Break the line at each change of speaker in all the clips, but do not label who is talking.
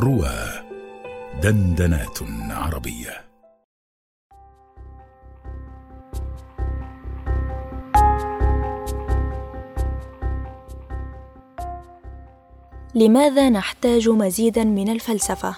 روى دندنات عربية.
لماذا نحتاج مزيدا من الفلسفة؟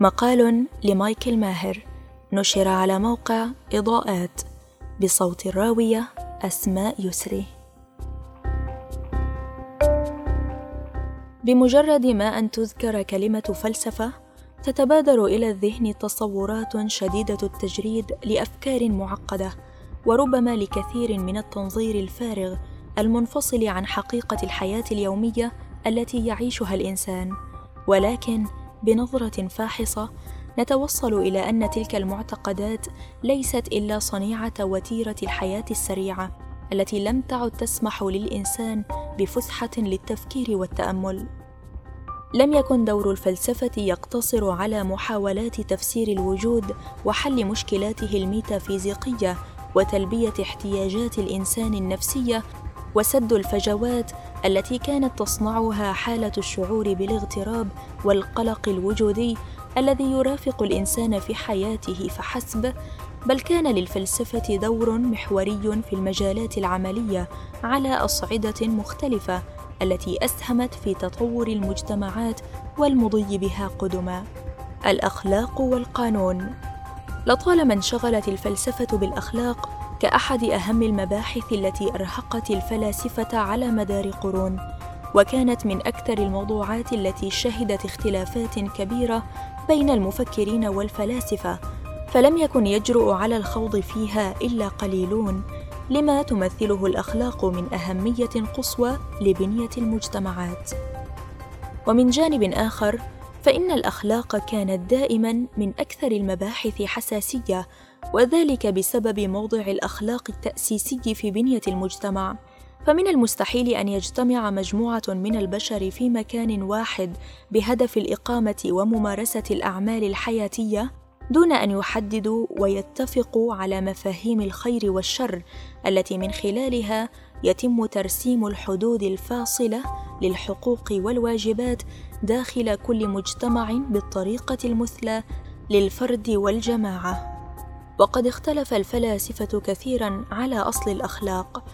مقال لمايكل ماهر. نشر على موقع إضاءات بصوت الراوية أسماء يسري. بمجرد ما أن تذكر كلمة فلسفة تتبادر إلى الذهن تصورات شديدة التجريد لأفكار معقدة وربما لكثير من التنظير الفارغ المنفصل عن حقيقة الحياة اليومية التي يعيشها الإنسان. ولكن بنظرة فاحصة نتوصل إلى أن تلك المعتقدات ليست إلا صنيعة وتيرة الحياة السريعة. التي لم تعد تسمح للإنسان بفسحة للتفكير والتأمل. لم يكن دور الفلسفة يقتصر على محاولات تفسير الوجود وحل مشكلاته الميتافيزيقية وتلبية احتياجات الإنسان النفسية وسد الفجوات التي كانت تصنعها حالة الشعور بالاغتراب والقلق الوجودي الذي يرافق الإنسان في حياته فحسب بل كان للفلسفة دور محوري في المجالات العملية على أصعدة مختلفة التي أسهمت في تطور المجتمعات والمضي بها قدما. الأخلاق والقانون. لطالما انشغلت الفلسفة بالأخلاق كأحد أهم المباحث التي أرهقت الفلاسفة على مدار قرون وكانت من أكثر الموضوعات التي شهدت اختلافات كبيرة بين المفكرين والفلاسفة فلم يكن يجرؤ على الخوض فيها إلا قليلون لما تمثله الأخلاق من أهمية قصوى لبنية المجتمعات. ومن جانب آخر فإن الأخلاق كانت دائما من أكثر المباحث حساسية وذلك بسبب موضع الأخلاق التأسيسي في بنية المجتمع. فمن المستحيل أن يجتمع مجموعة من البشر في مكان واحد بهدف الإقامة وممارسة الأعمال الحياتية دون أن يحددوا ويتفقوا على مفاهيم الخير والشر التي من خلالها يتم ترسيم الحدود الفاصلة للحقوق والواجبات داخل كل مجتمع بالطريقة المثلى للفرد والجماعة. وقد اختلف الفلاسفة كثيرا على أصل الأخلاق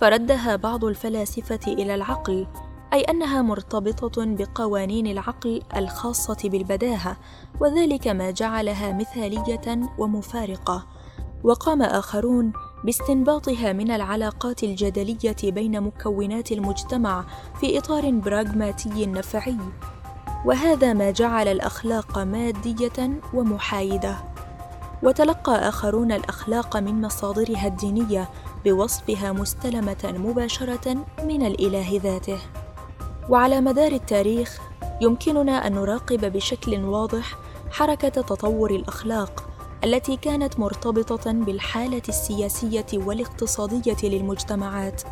فردها بعض الفلاسفة إلى العقل أي أنها مرتبطة بقوانين العقل الخاصة بالبداهة وذلك ما جعلها مثالية ومفارقة. وقام آخرون باستنباطها من العلاقات الجدلية بين مكونات المجتمع في إطار براغماتي نفعي. وهذا ما جعل الأخلاق مادية ومحايدة. وتلقى آخرون الأخلاق من مصادرها الدينية بوصفها مستلمة مباشرة من الإله ذاته. وعلى مدار التاريخ يمكننا أن نراقب بشكل واضح حركة تطور الأخلاق التي كانت مرتبطة بالحالة السياسية والاقتصادية للمجتمعات.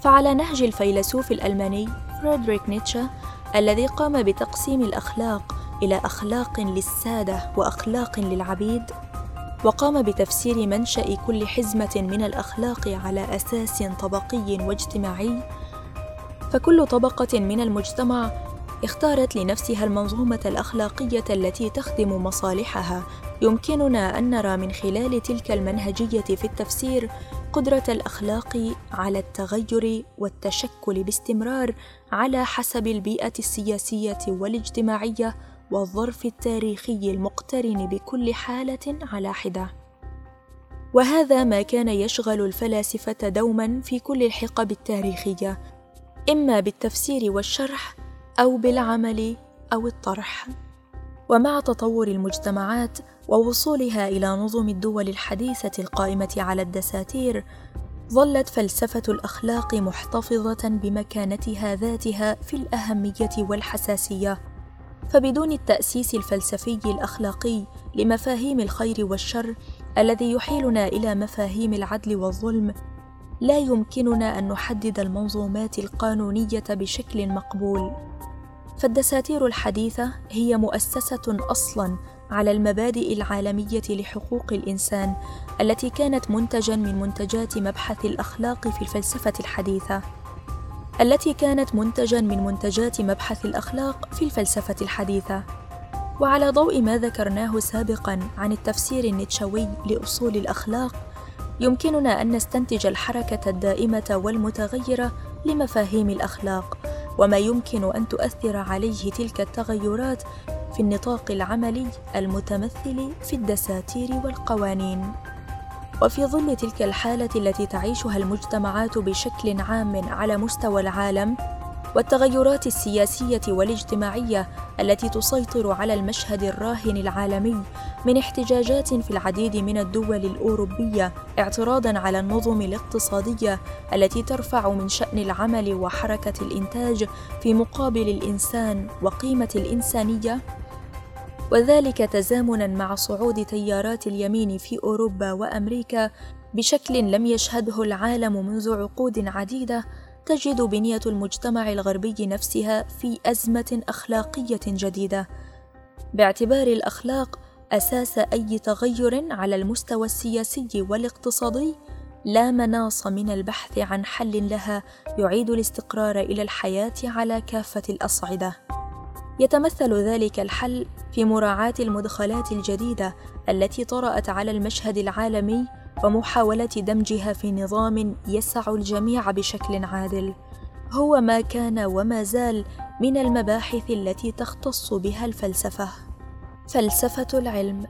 فعلى نهج الفيلسوف الألماني فريدريك نيتشه الذي قام بتقسيم الأخلاق إلى أخلاق للسادة وأخلاق للعبيد وقام بتفسير منشأ كل حزمة من الأخلاق على أساس طبقي واجتماعي فكل طبقة من المجتمع اختارت لنفسها المنظومة الأخلاقية التي تخدم مصالحها. يمكننا أن نرى من خلال تلك المنهجية في التفسير قدرة الأخلاق على التغير والتشكل باستمرار على حسب البيئة السياسية والاجتماعية والظرف التاريخي المقترن بكل حالة على حدة. وهذا ما كان يشغل الفلاسفة دوما في كل الحقب التاريخية. إما بالتفسير والشرح أو بالعمل أو الطرح. ومع تطور المجتمعات ووصولها إلى نظم الدول الحديثة القائمة على الدساتير ظلت فلسفة الأخلاق محتفظة بمكانتها ذاتها في الأهمية والحساسية. فبدون التأسيس الفلسفي الأخلاقي لمفاهيم الخير والشر الذي يحيلنا إلى مفاهيم العدل والظلم لا يمكننا أن نحدد المنظومات القانونية بشكل مقبول. فالدساتير الحديثة هي مؤسسة أصلا على المبادئ العالمية لحقوق الإنسان التي كانت منتجا من منتجات مبحث الأخلاق في الفلسفة الحديثة التي كانت منتجا من منتجات مبحث الأخلاق في الفلسفة الحديثة. وعلى ضوء ما ذكرناه سابقا عن التفسير النيتشوي لأصول الأخلاق يمكننا أن نستنتج الحركة الدائمة والمتغيرة لمفاهيم الأخلاق وما يمكن أن تؤثر عليه تلك التغيرات في النطاق العملي المتمثل في الدساتير والقوانين. وفي ظل تلك الحالة التي تعيشها المجتمعات بشكل عام على مستوى العالم والتغيرات السياسية والاجتماعية التي تسيطر على المشهد الراهن العالمي من احتجاجات في العديد من الدول الأوروبية اعتراضا على النظم الاقتصادية التي ترفع من شأن العمل وحركة الإنتاج في مقابل الإنسان وقيمة الإنسانية. وذلك تزامنا مع صعود تيارات اليمين في أوروبا وأمريكا بشكل لم يشهده العالم منذ عقود عديدة تجد بنية المجتمع الغربي نفسها في أزمة أخلاقية جديدة. باعتبار الأخلاق أساس أي تغير على المستوى السياسي والاقتصادي لا مناص من البحث عن حل لها يعيد الاستقرار إلى الحياة على كافة الأصعدة. يتمثل ذلك الحل في مراعاة المدخلات الجديدة التي طرأت على المشهد العالمي ومحاوله دمجها في نظام يسع الجميع بشكل عادل. هو ما كان وما زال من المباحث التي تختص بها الفلسفة. فلسفة العلم.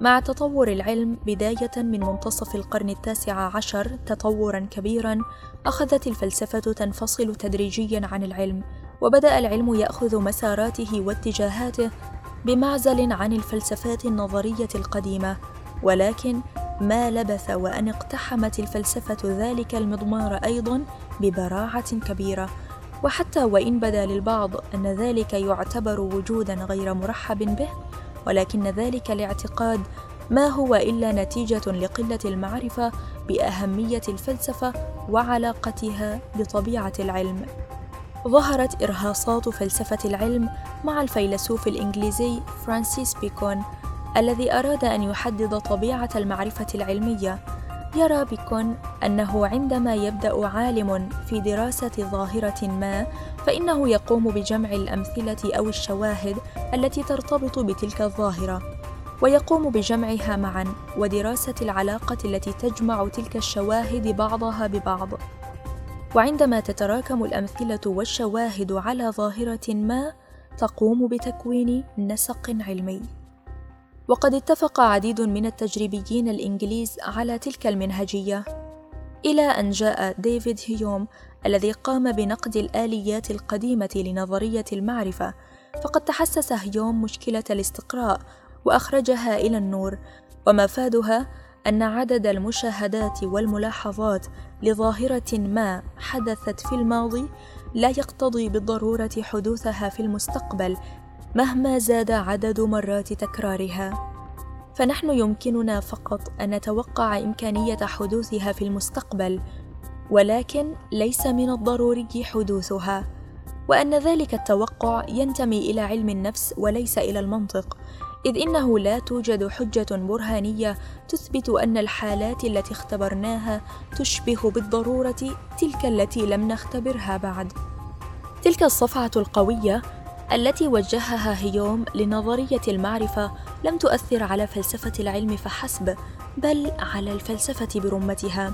مع تطور العلم بداية من منتصف القرن التاسع عشر تطورا كبيرا أخذت الفلسفة تنفصل تدريجيا عن العلم وبدأ العلم يأخذ مساراته واتجاهاته بمعزل عن الفلسفات النظرية القديمة. ولكن ما لبث وأن اقتحمت الفلسفة ذلك المضمار أيضا ببراعة كبيرة. وحتى وإن بدا للبعض أن ذلك يعتبر وجودا غير مرحب به ولكن ذلك الاعتقاد ما هو إلا نتيجة لقلة المعرفة بأهمية الفلسفة وعلاقتها بطبيعة العلم. ظهرت إرهاصات فلسفة العلم مع الفيلسوف الإنجليزي فرانسيس بيكون الذي أراد أن يحدد طبيعة المعرفة العلمية يرى بيكون أنه عندما يبدأ عالم في دراسة ظاهرة ما فإنه يقوم بجمع الأمثلة أو الشواهد التي ترتبط بتلك الظاهرة ويقوم بجمعها معا ودراسة العلاقة التي تجمع تلك الشواهد بعضها ببعض. وعندما تتراكم الأمثلة والشواهد على ظاهرة ما تقوم بتكوين نسق علمي. وقد اتفق عديد من التجريبيين الإنجليز على تلك المنهجية إلى أن جاء ديفيد هيوم الذي قام بنقد الآليات القديمة لنظرية المعرفة فقد تحسس هيوم مشكلة الاستقراء وأخرجها إلى النور ومفادها أن عدد المشاهدات والملاحظات لظاهرة ما حدثت في الماضي لا يقتضي بالضرورة حدوثها في المستقبل مهما زاد عدد مرات تكرارها فنحن يمكننا فقط أن نتوقع إمكانية حدوثها في المستقبل ولكن ليس من الضروري حدوثها وأن ذلك التوقع ينتمي إلى علم النفس وليس إلى المنطق إذ إنه لا توجد حجة برهانية تثبت أن الحالات التي اختبرناها تشبه بالضرورة تلك التي لم نختبرها بعد. تلك الصفعة القوية التي وجهها هيوم لنظرية المعرفة لم تؤثر على فلسفة العلم فحسب، بل على الفلسفة برمتها.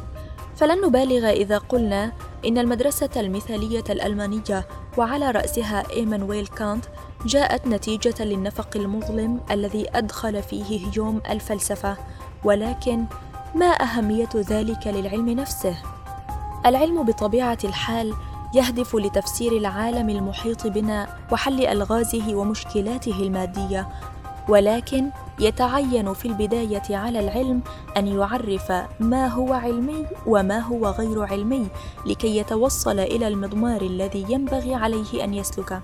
فلن نبالغ إذا قلنا إن المدرسة المثالية الألمانية وعلى رأسها إيمانويل كانت جاءت نتيجة للنفق المظلم الذي أدخل فيه هيوم الفلسفة ولكن ما أهمية ذلك للعلم نفسه؟ العلم بطبيعة الحال يهدف لتفسير العالم المحيط بنا وحل ألغازه ومشكلاته المادية. ولكن يتعين في البداية على العلم أن يعرف ما هو علمي وما هو غير علمي لكي يتوصل إلى المضمار الذي ينبغي عليه أن يسلكه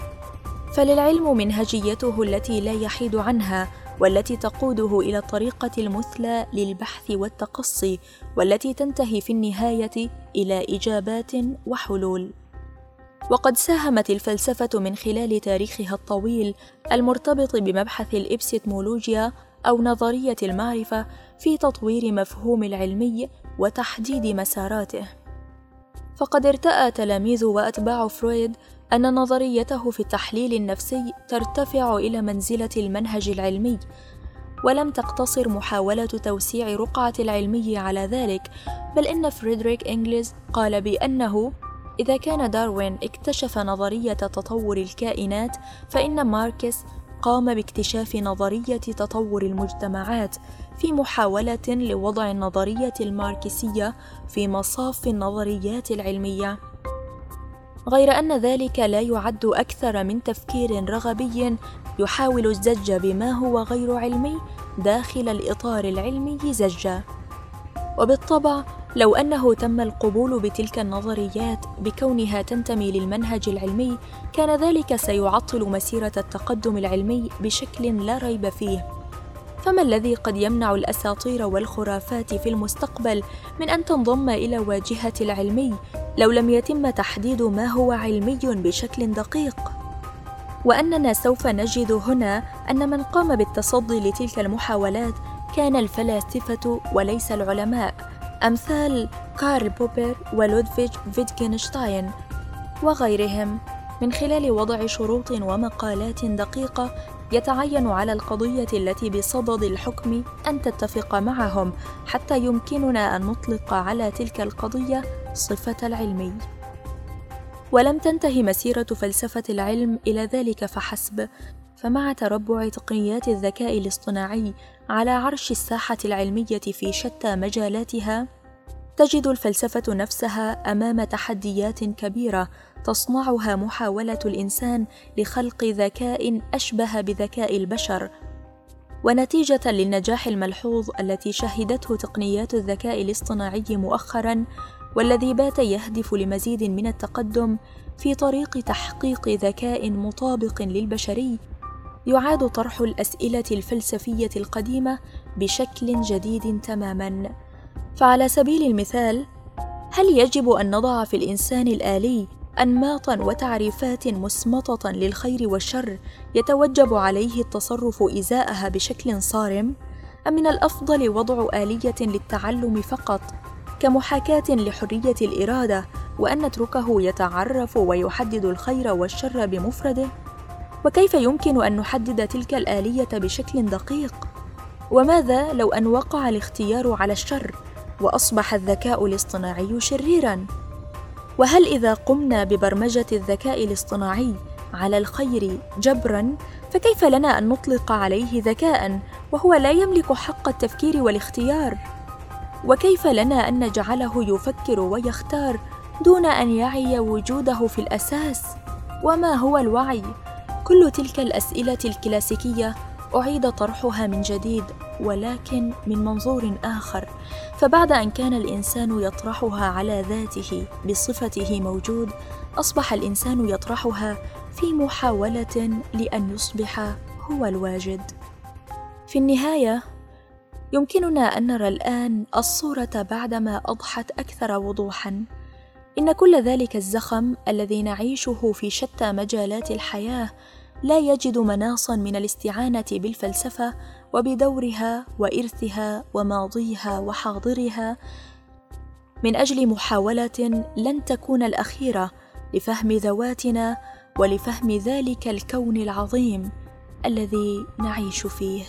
فللعلم منهجيته التي لا يحيد عنها والتي تقوده إلى الطريقة المثلى للبحث والتقصي والتي تنتهي في النهاية إلى إجابات وحلول. وقد ساهمت الفلسفة من خلال تاريخها الطويل المرتبط بمبحث الإبستمولوجيا أو نظرية المعرفة في تطوير مفهوم العلمي وتحديد مساراته. فقد ارتأى تلاميذ وأتباع فرويد أن نظريته في التحليل النفسي ترتفع إلى منزلة المنهج العلمي ولم تقتصر محاولة توسيع رقعة العلمي على ذلك بل إن فريدريك إنجلز قال بأنه إذا كان داروين اكتشف نظرية تطور الكائنات فإن ماركس قام باكتشاف نظرية تطور المجتمعات في محاولة لوضع النظرية الماركسية في مصاف النظريات العلمية. غير أن ذلك لا يعد أكثر من تفكير رغبي يحاول الزج بما هو غير علمي داخل الإطار العلمي زجا. وبالطبع لو أنه تم القبول بتلك النظريات بكونها تنتمي للمنهج العلمي كان ذلك سيعطل مسيرة التقدم العلمي بشكل لا ريب فيه. فما الذي قد يمنع الأساطير والخرافات في المستقبل من أن تنضم إلى واجهة العلمي لو لم يتم تحديد ما هو علمي بشكل دقيق؟ وأننا سوف نجد هنا أن من قام بالتصدي لتلك المحاولات كان الفلاسفة وليس العلماء. أمثال كارل بوبر ولودفيج فيتجنشتاين وغيرهم من خلال وضع شروط ومحكات دقيقة يتعين على القضية التي بصدد الحكم أن تتفق معهم حتى يمكننا أن نطلق على تلك القضية صفة العلمي ولم تنتهي مسيرة فلسفة العلم إلى ذلك فحسب. فمع تربع تقنيات الذكاء الاصطناعي على عرش الساحة العلمية في شتى مجالاتها تجد الفلسفة نفسها أمام تحديات كبيرة تصنعها محاولة الإنسان لخلق ذكاء أشبه بذكاء البشر. ونتيجة للنجاح الملحوظ التي شهدته تقنيات الذكاء الاصطناعي مؤخرا والذي بات يهدف لمزيد من التقدم في طريق تحقيق ذكاء مطابق للبشري. يعاد طرح الأسئلة الفلسفية القديمة بشكل جديد تماما. فعلى سبيل المثال هل يجب أن نضع في الإنسان الآلي انماطا وتعريفات مسمطة للخير والشر يتوجب عليه التصرف إزاءها بشكل صارم؟ أم من الأفضل وضع آلية للتعلم فقط كمحاكاة لحرية الإرادة وأن نتركه يتعرف ويحدد الخير والشر بمفرده؟ وكيف يمكن أن نحدد تلك الآلية بشكل دقيق؟ وماذا لو أن وقع الاختيار على الشر وأصبح الذكاء الاصطناعي شريرا؟ وهل إذا قمنا ببرمجة الذكاء الاصطناعي على الخير جبرا فكيف لنا أن نطلق عليه ذكاء وهو لا يملك حق التفكير والاختيار؟ وكيف لنا أن نجعله يفكر ويختار دون أن يعي وجوده في الأساس؟ وما هو الوعي كل تلك الأسئلة الكلاسيكية أعيد طرحها من جديد ولكن من منظور آخر. فبعد أن كان الإنسان يطرحها على ذاته بصفته موجود أصبح الإنسان يطرحها في محاولة لأن يصبح هو الواجد. في النهاية يمكننا أن نرى الآن الصورة بعدما أضحت أكثر وضوحا. إن كل ذلك الزخم الذي نعيشه في شتى مجالات الحياة لا يجد مناصا من الاستعانة بالفلسفة وبدورها وإرثها وماضيها وحاضرها من أجل محاولة لن تكون الأخيرة لفهم ذواتنا ولفهم ذلك الكون العظيم الذي نعيش فيه.